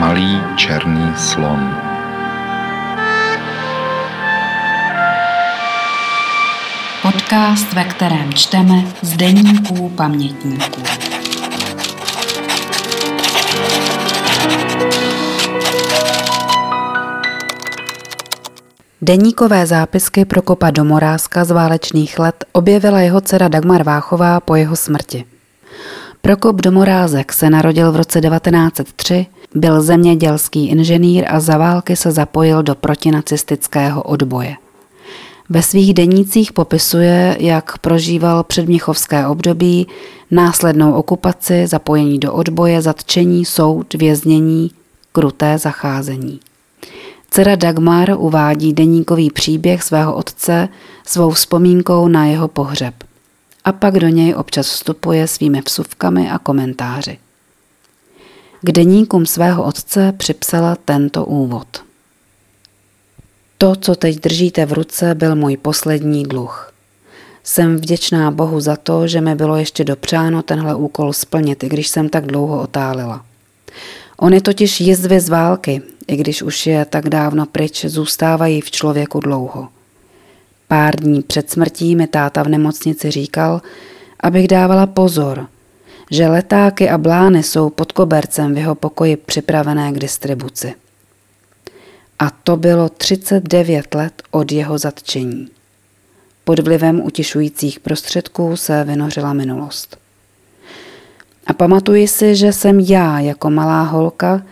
Malý černý slon Podcast, ve kterém čteme z denníků pamětníků. Deníkové zápisky Prokopa Domorázka z válečných let objevila jeho dcera Dagmar Váchová po jeho smrti. Prokop Domorázek se narodil v roce 1903, byl zemědělský inženýr a za války se zapojil do protinacistického odboje. Ve svých denících popisuje, jak prožíval předměchovské období, následnou okupaci, zapojení do odboje, zatčení, soud, věznění, kruté zacházení. Dcera Dagmar uvádí deníkový příběh svého otce svou vzpomínkou na jeho pohřeb. A pak do něj občas vstupuje svými vsuvkami a komentáři. K deníkům svého otce připsala tento úvod. To, co teď držíte v ruce, byl můj poslední dluh. Jsem vděčná Bohu za to, že mi bylo ještě dopřáno tenhle úkol splnit, i když jsem tak dlouho otálila. Ony totiž jizvy z války, i když už je tak dávno pryč, zůstávají v člověku dlouho. Pár dní před smrtí mi táta v nemocnici říkal, abych dávala pozor, že letáky a blány jsou pod kobercem v jeho pokoji připravené k distribuci. A to bylo 39 let od jeho zatčení. Pod vlivem utišujících prostředků se vynořila minulost. A pamatuji si, že jsem já jako malá holka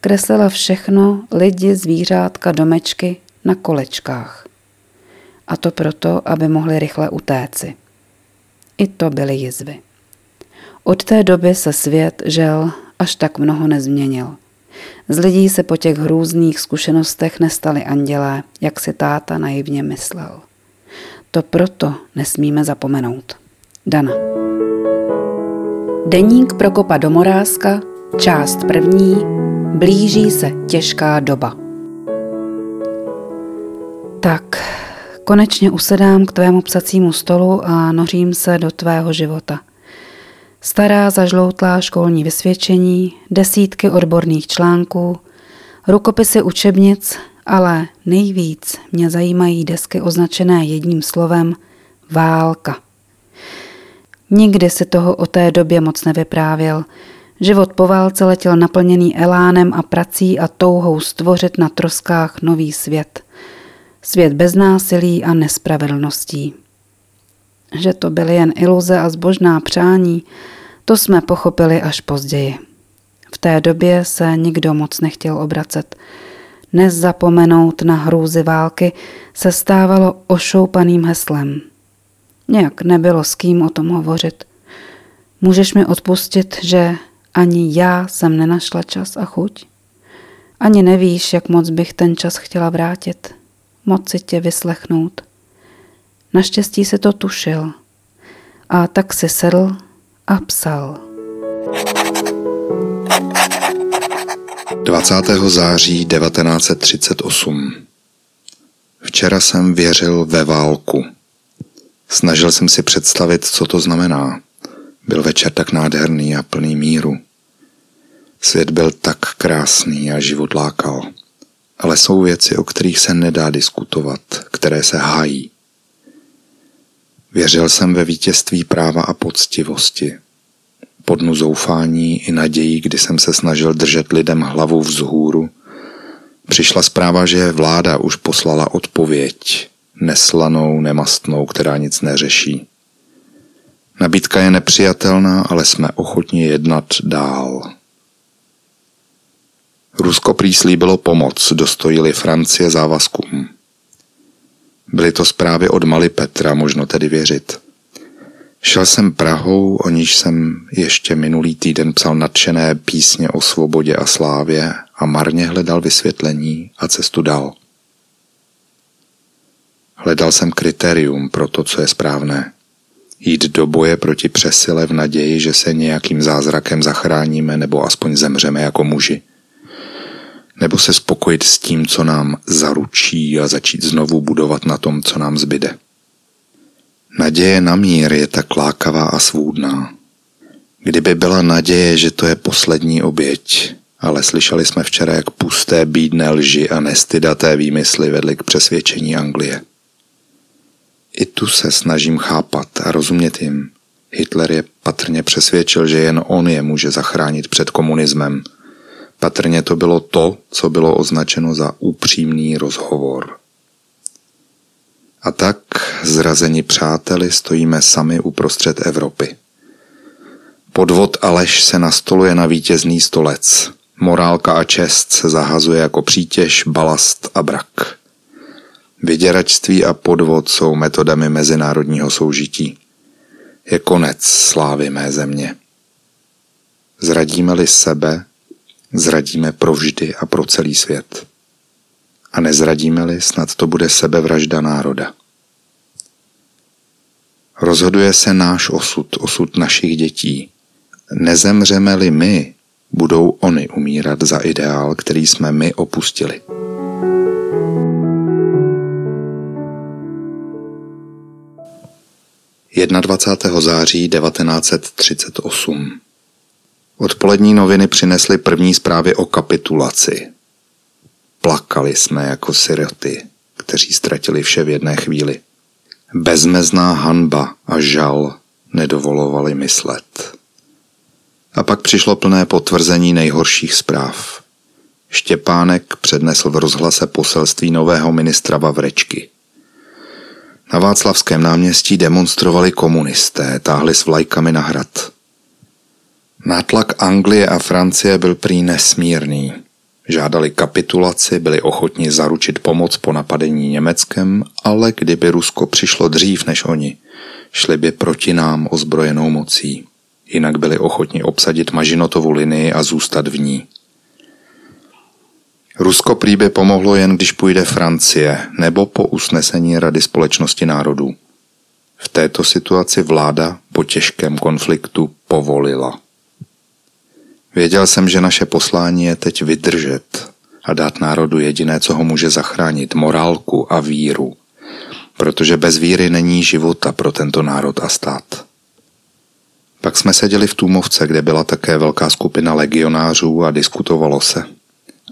kreslila všechno, lidi, zvířátka, domečky na kolečkách. A to proto, aby mohli rychle utéci. I to byly jizvy. Od té doby se svět, žel, až tak mnoho nezměnil. Z lidí se po těch hrůzných zkušenostech nestali andělé, jak si táta naivně myslel. To proto nesmíme zapomenout. Dana. Deník Prokopa Domorázka, část první, blíží se těžká doba. Tak, konečně usedám k tvému psacímu stolu a nořím se do tvého života. Stará zažloutlá školní vysvědčení, desítky odborných článků, rukopisy učebnic, ale nejvíc mě zajímají desky označené jedním slovem válka. Nikdy si toho o té době moc nevyprávěl. Život po válce letěl naplněný elánem a prací a touhou stvořit na troskách nový svět. Svět bez násilí a nespravedlností. Že to byly jen iluze a zbožná přání, to jsme pochopili až později. V té době se nikdo moc nechtěl obracet. Nezapomenout na hrůzy války se stávalo ošoupaným heslem. Nějak nebylo s kým o tom hovořit. Můžeš mi odpustit, že ani já jsem nenašla čas a chuť? Ani nevíš, jak moc bych ten čas chtěla vrátit, moci tě vyslechnout. Naštěstí se to tušil. A tak si sedl a psal. 20. září 1938 Včera jsem věřil ve válku. Snažil jsem si představit, co to znamená. Byl večer tak nádherný a plný míru. Svět byl tak krásný a život lákal. Ale jsou věci, o kterých se nedá diskutovat, které se hájí. Věřil jsem ve vítězství práva a poctivosti. Po dnu zoufání i nadějí, kdy jsem se snažil držet lidem hlavu vzhůru, přišla zpráva, že vláda už poslala odpověď, neslanou, nemastnou, která nic neřeší. Nabídka je nepřijatelná, ale jsme ochotni jednat dál. Rusko prý slíbilo pomoc, dostojili Francie závazkům. Byly to zprávy od Mali Petra, možno tedy věřit. Šel jsem Prahou, o níž jsem ještě minulý týden psal nadšené písně o svobodě a slávě a marně hledal vysvětlení a cestu dal. Hledal jsem kritérium pro to, co je správné. Jít do boje proti přesile v naději, že se nějakým zázrakem zachráníme nebo aspoň zemřeme jako muži – nebo se spokojit s tím, co nám zaručí a začít znovu budovat na tom, co nám zbyde. Naděje na mír je tak lákavá a svůdná. Kdyby byla naděje, že to je poslední oběť, ale slyšeli jsme včera, jak pusté bídné lži a nestydaté výmysly vedly k přesvědčení Anglie. I tu se snažím chápat a rozumět jim. Hitler je patrně přesvědčil, že jen on je může zachránit před komunismem. Patrně to bylo to, co bylo označeno za upřímný rozhovor. A tak, zrazeni přáteli, stojíme sami uprostřed Evropy. Podvod a lež se nastoluje na vítězný stolec. Morálka a čest se zahazuje jako přítěž, balast a brak. Vyděračství a podvod jsou metodami mezinárodního soužití. Je konec slávy mé země. Zradíme-li sebe, zradíme provždy a pro celý svět. A nezradíme-li, snad to bude sebevražda národa. Rozhoduje se náš osud, osud našich dětí. Nezemřeme-li my, budou oni umírat za ideál, který jsme my opustili. Jedna 21. září 1938 Odpolední noviny přinesly první zprávy o kapitulaci. Plakali jsme jako siroty, kteří ztratili vše v jedné chvíli. Bezmezná hanba a žal nedovolovali myslet. A pak přišlo plné potvrzení nejhorších zpráv. Štěpánek přednesl v rozhlase poselství nového ministra Vavrečky. Na Václavském náměstí demonstrovali komunisté, táhli s vlajkami na hrad. Nátlak Anglie a Francie byl prý nesmírný. Žádali kapitulaci, byli ochotni zaručit pomoc po napadení Německem, ale kdyby Rusko přišlo dřív než oni, šli by proti nám ozbrojenou mocí. Jinak byli ochotni obsadit Mažinotovu linii a zůstat v ní. Rusko prý by pomohlo jen, když půjde Francie, nebo po usnesení Rady společnosti národů. V této situaci vláda po těžkém konfliktu povolila. Věděl jsem, že naše poslání je teď vydržet a dát národu jediné, co ho může zachránit, morálku a víru. Protože bez víry není života pro tento národ a stát. Pak jsme seděli v Tůmovce, kde byla také velká skupina legionářů a diskutovalo se.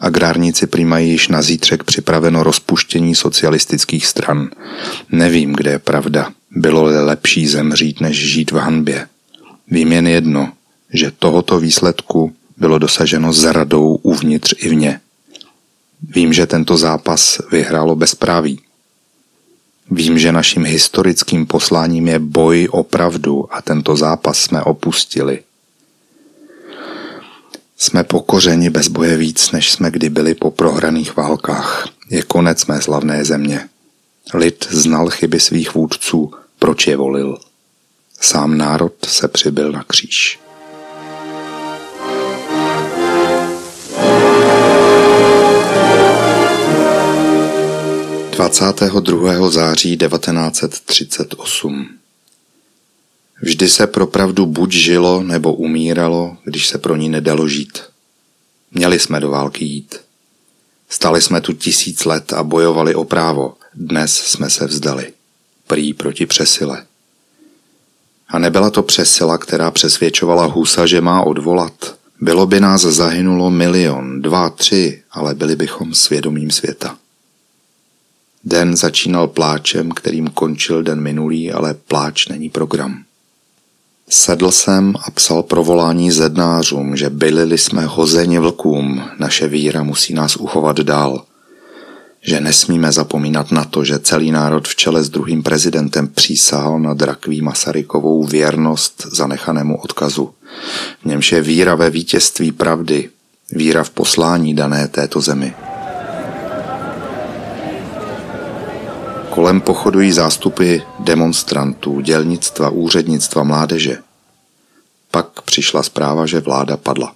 Agrárníci přijímají již na zítřek připraveno rozpuštění socialistických stran. Nevím, kde je pravda. Bylo-li lepší zemřít, než žít v hanbě. Vím jen jedno, že tohoto výsledku bylo dosaženo s radou uvnitř i vně. Vím, že tento zápas vyhrálo bezpráví. Vím, že naším historickým posláním je boj o pravdu a tento zápas jsme opustili. Jsme pokořeni bez boje víc, než jsme kdy byli po prohraných válkách. Je konec mé slavné země. Lid znal chyby svých vůdců, proč je volil. Sám národ se přibyl na kříž. 22. září 1938 Vždy se pro pravdu buď žilo nebo umíralo, když se pro ní nedalo žít. Měli jsme do války jít. Stali jsme tu tisíc let a bojovali o právo. Dnes jsme se vzdali. Prý proti přesile. A nebyla to přesila, která přesvědčovala Husa, že má odvolat. Bylo by nás zahynulo milion, dva, tři, ale byli bychom svědomím světa. Den začínal pláčem, kterým končil den minulý, ale pláč není program. Sedl jsem a psal provolání zednářům, že bylili jsme hozeni vlkům, naše víra musí nás uchovat dál. Že nesmíme zapomínat na to, že celý národ v čele s druhým prezidentem přísahal na drakví Masarykovou věrnost zanechanému odkazu. V němž je víra ve vítězství pravdy, víra v poslání dané této zemi. Kolem pochodují zástupy demonstrantů, dělnictva, úřednictva, mládeže. Pak přišla zpráva, že vláda padla.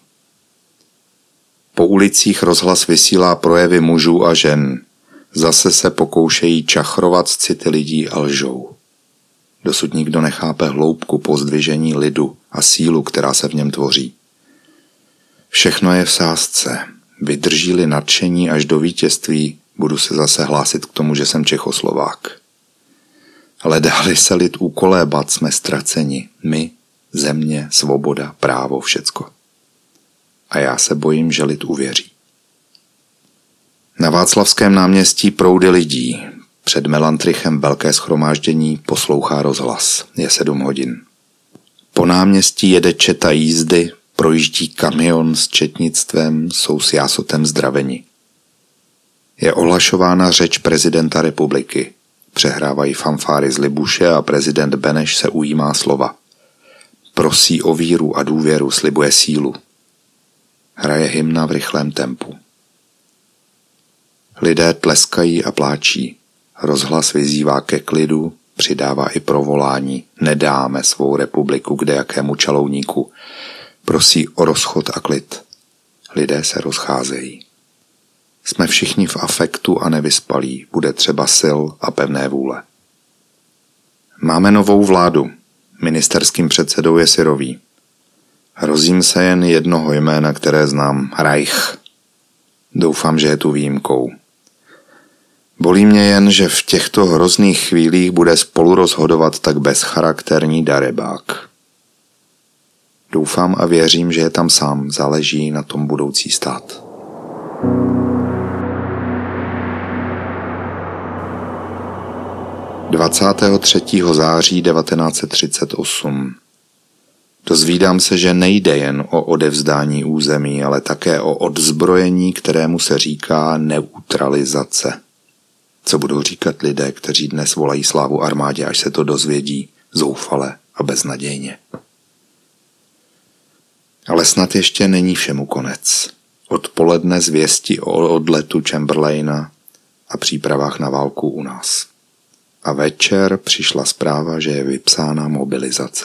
Po ulicích rozhlas vysílá projevy mužů a žen. Zase se pokoušejí čachrovat city lidí a lžou. Dosud nikdo nechápe hloubku pozdvižení lidu a sílu, která se v něm tvoří. Všechno je v sázce. Vydrží-li nadšení až do vítězství, budu se zase hlásit k tomu, že jsem Čechoslovák. Ale dáli se lid ukolébat, jsme ztraceni. My, země, svoboda, právo, všecko. a já se bojím, že lid uvěří. Na Václavském náměstí proudy lidí. Před Melantrichem velké schromáždění poslouchá rozhlas. Je sedm hodin. Po náměstí jede četa jízdy, projíždí kamion s četnictvem, jsou s jásotem zdraveni. Je ohlašována řeč prezidenta republiky. Přehrávají fanfáry z Libuše a prezident Beneš se ujímá slova. Prosí o víru a důvěru, slibuje sílu. Hraje hymna v rychlém tempu. Lidé tleskají a pláčí. Rozhlas vyzývá ke klidu, přidává i provolání. Nedáme svou republiku kde jakému čalouníku. Prosí o rozchod a klid. Lidé se rozcházejí. Jsme všichni v afektu a nevyspalí, bude třeba sil a pevné vůle. Máme novou vládu. Ministerským předsedou je Syrový. Hrozím se jen jednoho jména, které znám, Reich. Doufám, že je tu výjimkou. Bolí mě jen, že v těchto hrozných chvílích bude spolu rozhodovat tak bezcharakterní darebák. Doufám a věřím, že je tam sám, záleží na tom budoucí stát. thank you 23. září 1938. Dozvídám se, že nejde jen o odevzdání území, ale také o odzbrojení, kterému se říká neutralizace. Co budou říkat lidé, kteří dnes volají slávu armádě, až se to dozvědí zoufale a beznadějně. Ale snad ještě není všemu konec. Odpoledne zvěsti o odletu Chamberlaina a přípravách na válku u nás. A večer přišla zpráva, že je vypsána mobilizace.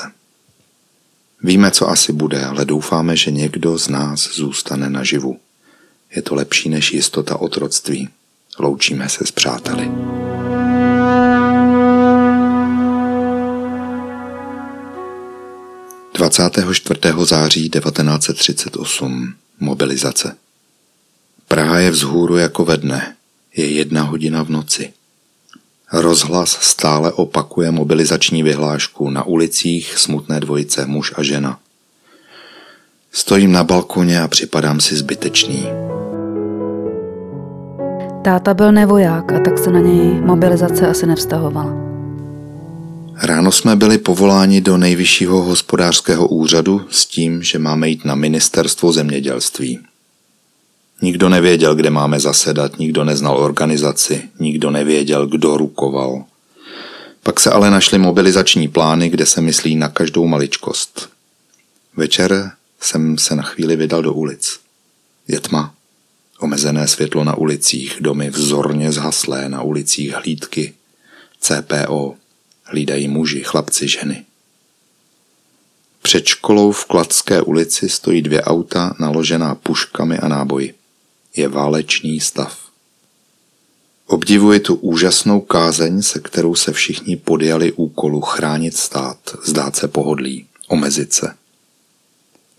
Víme, co asi bude, ale doufáme, že někdo z nás zůstane naživu. Je to lepší než jistota otroctví. Loučíme se s přáteli. Dvacátého čtvrtého září 1938 Mobilizace Praha je vzhůru jako ve dne. Je jedna hodina v noci. Rozhlas stále opakuje mobilizační vyhlášku na ulicích smutné dvojice muž a žena. Stojím na balkoně a připadám si zbytečný. Táta byl nevoják a tak se na něj mobilizace asi nevztahovala. Ráno jsme byli povoláni do nejvyššího hospodářského úřadu s tím, že máme jít na ministerstvo zemědělství. Nikdo nevěděl, kde máme zasedat, nikdo neznal organizaci, nikdo nevěděl, kdo rukoval. Pak se ale našly mobilizační plány, kde se myslí na každou maličkost. Večer jsem se na chvíli vydal do ulic. Je tma. Omezené světlo na ulicích, domy vzorně zhaslé na ulicích hlídky. CPO. Hlídají muži, chlapci, ženy. Před školou v Kladské ulici stojí dvě auta naložená puškami a náboji je válečný stav. Obdivuji tu úžasnou kázeň, se kterou se všichni podjali úkolu chránit stát, zdát se pohodlí, omezit se.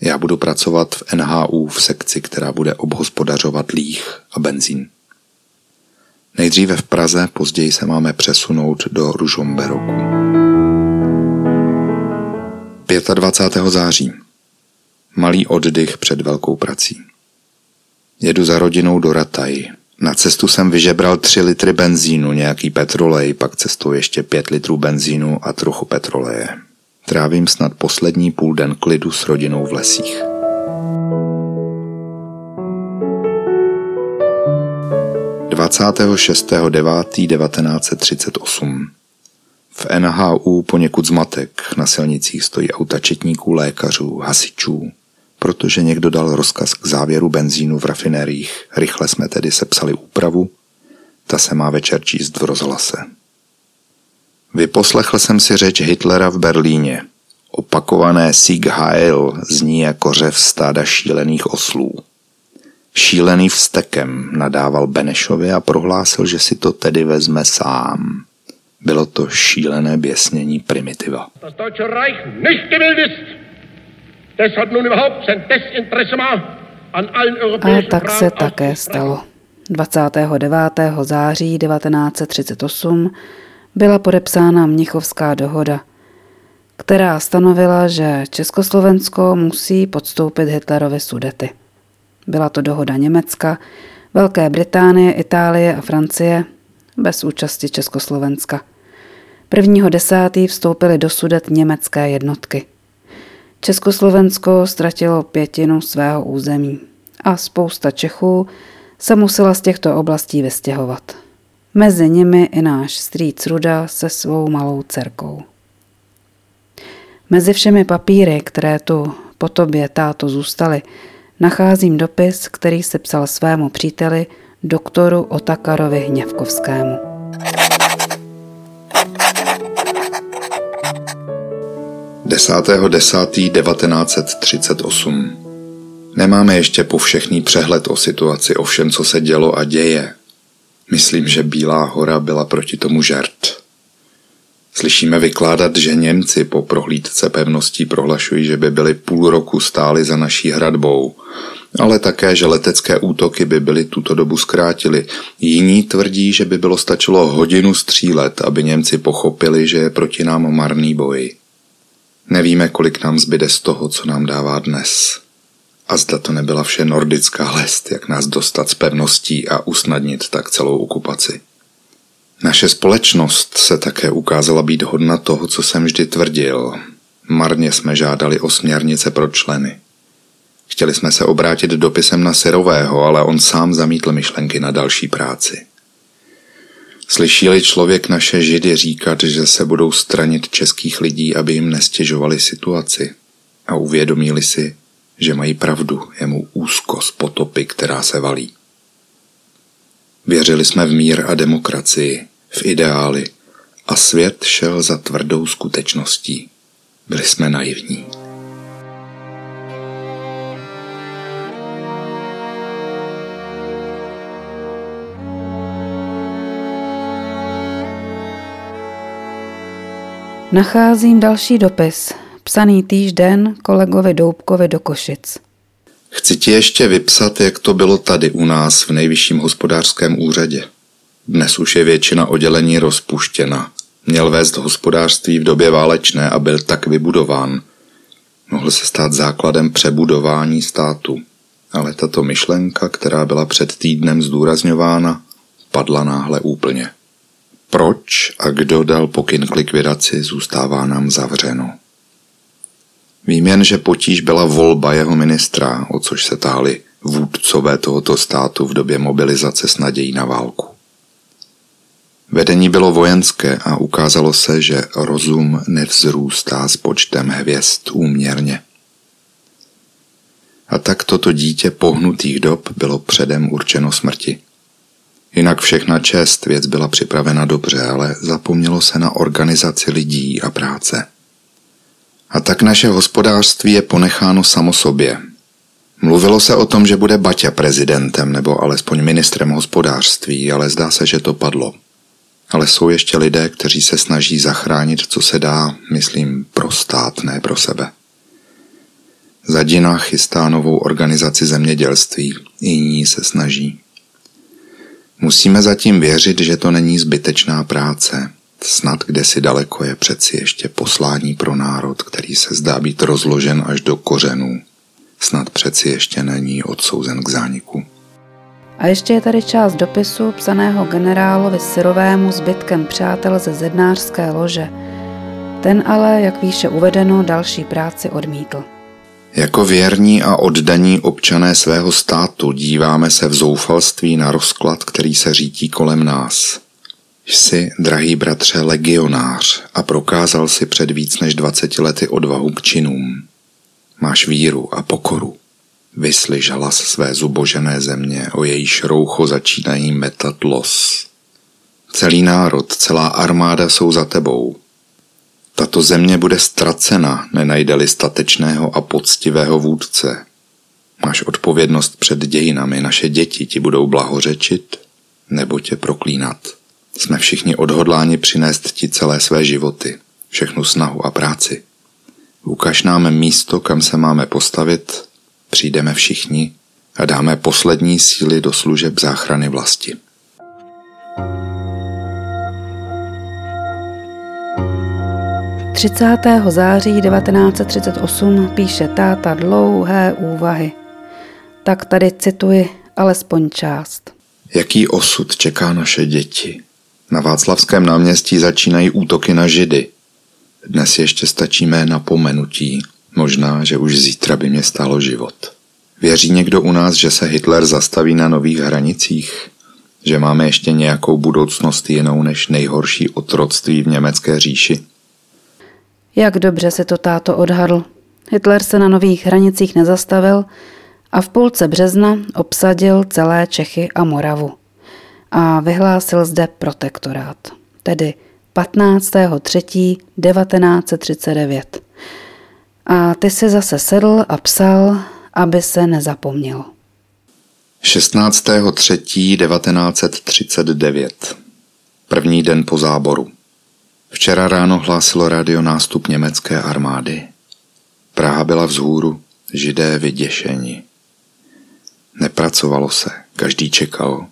Já budu pracovat v NHU v sekci, která bude obhospodařovat líh a benzín. Nejdříve v Praze, později se máme přesunout do Ružomberoku. 25. září. Malý oddych před velkou prací. Jedu za rodinou do Rataj. Na cestu jsem vyžebral 3 litry benzínu, nějaký petrolej, pak cestou ještě 5 litrů benzínu a trochu petroleje. Trávím snad poslední půl den klidu s rodinou v lesích. ...26.9.1938 V NHU poněkud zmatek, na silnicích stojí auta četníků, lékařů, hasičů, protože někdo dal rozkaz k závěru benzínu v rafinériích. Rychle jsme tedy sepsali úpravu, ta se má večer číst v rozhlase. Vyposlechl jsem si řeč Hitlera v Berlíně. Opakované Sieg Heil zní jako řev stáda šílených oslů. Šílený vstekem nadával Benešovi a prohlásil, že si to tedy vezme sám. Bylo to šílené běsnění primitiva. Das a tak se také stalo. 29. září 1938 byla podepsána Mnichovská dohoda, která stanovila, že Československo musí podstoupit Hitlerovi sudety. Byla to dohoda Německa, Velké Británie, Itálie a Francie bez účasti Československa. 1. desátý vstoupily do Sudet německé jednotky. Československo ztratilo pětinu svého území a spousta Čechů se musela z těchto oblastí vystěhovat. Mezi nimi i náš strýc Ruda se svou malou dcerkou. Mezi všemi papíry, které tu po tobě, táto, zůstaly, nacházím dopis, který se psal svému příteli, doktoru Otakarovi Hněvkovskému. Desátého desátý 1938 Nemáme ještě povšechný přehled o situaci, o všem, co se dělo a děje. Myslím, že Bílá hora byla proti tomu žert. Slyšíme vykládat, že Němci po prohlídce pevností prohlašují, že by byli půl roku stáli za naší hradbou, ale také, že letecké útoky by byly tuto dobu zkrátili. Jiní tvrdí, že by bylo stačilo hodinu střílet, aby Němci pochopili, že je proti nám marný boj. Nevíme, kolik nám zbyde z toho, co nám dává dnes. A zda to nebyla vše nordická lest, jak nás dostat z pevností a usnadnit tak celou okupaci. Naše společnost se také ukázala být hodna toho, co jsem vždy tvrdil. Marně jsme žádali o směrnice pro členy. Chtěli jsme se obrátit dopisem na Syrového, ale on sám zamítl myšlenky na další práci. Slyšeli člověk naše židy říkat, že se budou stranit českých lidí, aby jim nestěžovali situaci a uvědomili si, že mají pravdu, je mu úzkost potopy, která se valí. Věřili jsme v mír a demokracii, v ideály a svět šel za tvrdou skutečností. Byli jsme naivní. Nacházím další dopis, psaný týžden kolegovi Doubkovi do Košic. Chci ti ještě vypsat, jak to bylo tady u nás v nejvyšším hospodářském úřadě. Dnes už je většina oddělení rozpuštěna. Měl vést hospodářství v době válečné a byl tak vybudován. Mohl se stát základem přebudování státu. Ale tato myšlenka, která byla před týdnem zdůrazňována, padla náhle úplně. Proč a kdo dal pokyn k likvidaci, zůstává nám zavřeno. Vím jen, že potíž byla volba jeho ministra, o což se táhli vůdcové tohoto státu v době mobilizace s nadějí na válku. Vedení bylo vojenské a ukázalo se, že rozum nevzrůstá s počtem hvězd úměrně. A tak toto dítě pohnutých dob bylo předem určeno smrti. Jinak všechna čest věc byla připravena dobře, ale zapomnělo se na organizaci lidí a práce. A tak naše hospodářství je ponecháno samo sobě. Mluvilo se o tom, že bude Baťa prezidentem nebo alespoň ministrem hospodářství, ale zdá se, že to padlo. Ale jsou ještě lidé, kteří se snaží zachránit, co se dá, myslím, pro stát, ne pro sebe. Zadina chystá novou organizaci zemědělství, jiní se snaží. Musíme zatím věřit, že to není zbytečná práce, Snad kde si daleko je přeci ještě poslání pro národ, který se zdá být rozložen až do kořenů. Snad přeci ještě není odsouzen k zániku. A ještě je tady část dopisu psaného generálovi Syrovému zbytkem přátel ze zednářské lože. Ten ale, jak výše uvedeno, další práci odmítl. Jako věrní a oddaní občané svého státu díváme se v zoufalství na rozklad, který se řítí kolem nás. Jsi, drahý bratře, legionář a prokázal si před víc než 20 lety odvahu k činům. Máš víru a pokoru. Vyslyš hlas své zubožené země, o jejíž roucho začínají metat los. Celý národ, celá armáda jsou za tebou. Tato země bude ztracena, nenajde-li statečného a poctivého vůdce. Máš odpovědnost před dějinami, naše děti ti budou blahořečit nebo tě proklínat. Jsme všichni odhodláni přinést ti celé své životy, všechnu snahu a práci. Ukaž nám místo, kam se máme postavit, přijdeme všichni a dáme poslední síly do služeb záchrany vlasti. Září 1938 píše táta dlouhé úvahy. Tak tady cituji alespoň část. Jaký osud čeká naše děti? Na Václavském náměstí začínají útoky na židy. Dnes ještě stačí mé napomenutí. Možná, že už zítra by mě stálo život. Věří někdo u nás, že se Hitler zastaví na nových hranicích? Že máme ještě nějakou budoucnost jinou než nejhorší otroctví v německé říši? Jak dobře se to táto odhadl. Hitler se na nových hranicích nezastavil a v půlce března obsadil celé Čechy a Moravu a vyhlásil zde protektorát, tedy 15.3.1939. A ty si zase sedl a psal, aby se nezapomněl. 16.3.1939. První den po záboru. Včera ráno hlásilo rádio nástup německé armády. Praha byla vzhůru, židé vyděšeni. Nepracovalo se, každý čekal.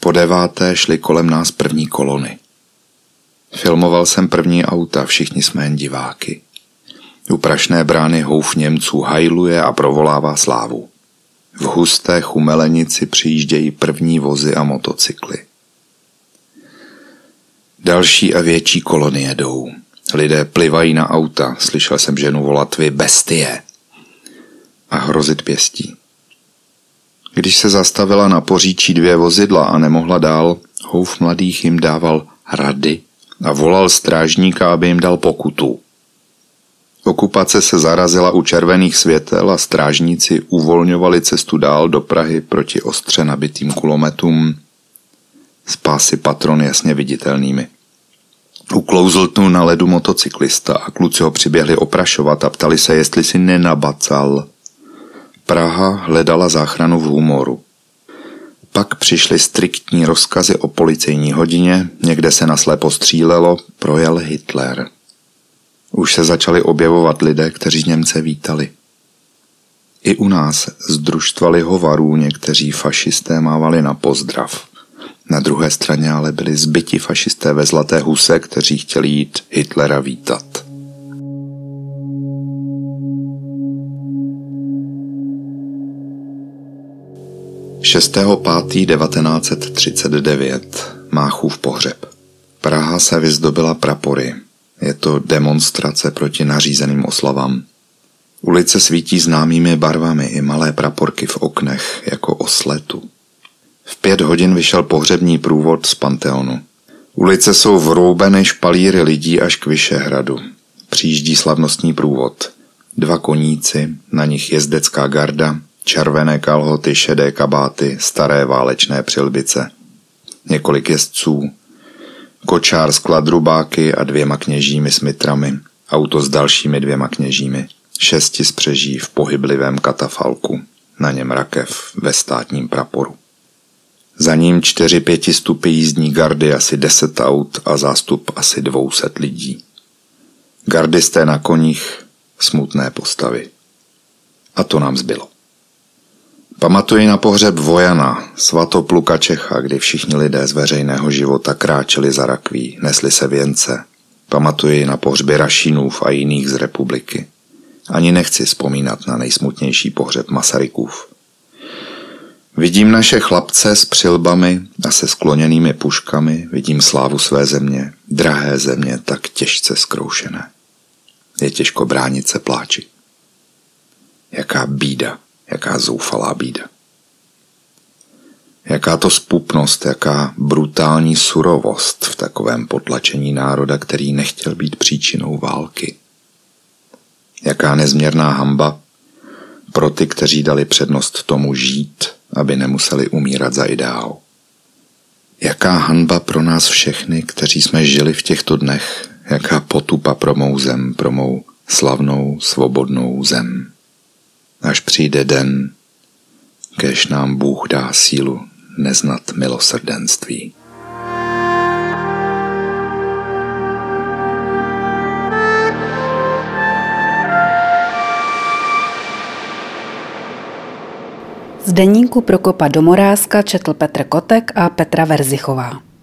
Po deváté šly kolem nás první kolony. Filmoval jsem první auta, všichni jsme jen diváky. U prašné brány houf Němců hajluje a provolává slávu. V husté chumelenici přijíždějí první vozy a motocykly. Další a větší kolony jedou. Lidé plivají na auta, slyšel jsem ženu volat vy bestie a hrozit pěstí. Když se zastavila na poříčí dvě vozidla a nemohla dál, houf mladých jim dával rady a volal strážníka, aby jim dal pokutu. Okupace se zarazila u červených světel a strážníci uvolňovali cestu dál do Prahy proti ostře nabitým kulometům s pásy patron jasně viditelnými. Uklouzl tu na ledu motocyklista a kluci ho přiběhli oprašovat a ptali se, jestli si nenabacal. Praha hledala záchranu v humoru. Pak přišly striktní rozkazy o policejní hodině, někde se naslepo střílelo, projel Hitler. Už se začali objevovat lidé, kteří Němce vítali. I u nás z družstva lihovarů někteří fašisté mávali na pozdrav. Na druhé straně ale byli zbyti fašisté ve Zlaté huse, kteří chtěli jít Hitlera vítat. Šestého pátý 1939 Máchův pohřeb. Praha se vyzdobila prapory. Je to demonstrace proti nařízeným oslavám. Ulice svítí známými barvami i malé praporky v oknech jako osletu. V pět hodin vyšel pohřební průvod z Panteonu. Ulice jsou vroubeny špalíry lidí až k Vyšehradu. Přijíždí slavnostní průvod. Dva koníci, na nich jezdecká garda, červené kalhoty, šedé kabáty, staré válečné přilbice. Několik jezdců, kočár s kladrubáky a dvěma kněžími s mitrami, auto s dalšími dvěma kněžími, šesti spřeží v pohyblivém katafalku, na něm rakev ve státním praporu. Za ním čtyři pětistupy jízdní gardy, asi deset aut a zástup asi dvouset lidí. Gardisté na koních, smutné postavy. A to nám zbylo. Pamatuji na pohřeb Vojana, svatopluka Čecha, kdy všichni lidé z veřejného života kráčeli za rakví, nesli se věnce. Pamatuji na pohřby Rašinův a jiných z republiky. Ani nechci vzpomínat na nejsmutnější pohřeb Masarykův. Vidím naše chlapce s přilbami a se skloněnými puškami, vidím slávu své země, drahé země, tak těžce zkroušené. Je těžko bránit se pláči. Jaká bída, jaká zoufalá bída. Jaká to spupnost, jaká brutální surovost v takovém potlačení národa, který nechtěl být příčinou války. Jaká nezměrná hamba pro ty, kteří dali přednost tomu žít aby nemuseli umírat za ideál. Jaká hanba pro nás všechny, kteří jsme žili v těchto dnech, jaká potupa pro mou zem, pro mou slavnou, svobodnou zem. Až přijde den, kež nám Bůh dá sílu neznat milosrdenství. Z deníku Prokopa Domorázka četl Petr Kotek a Petra Verzichová.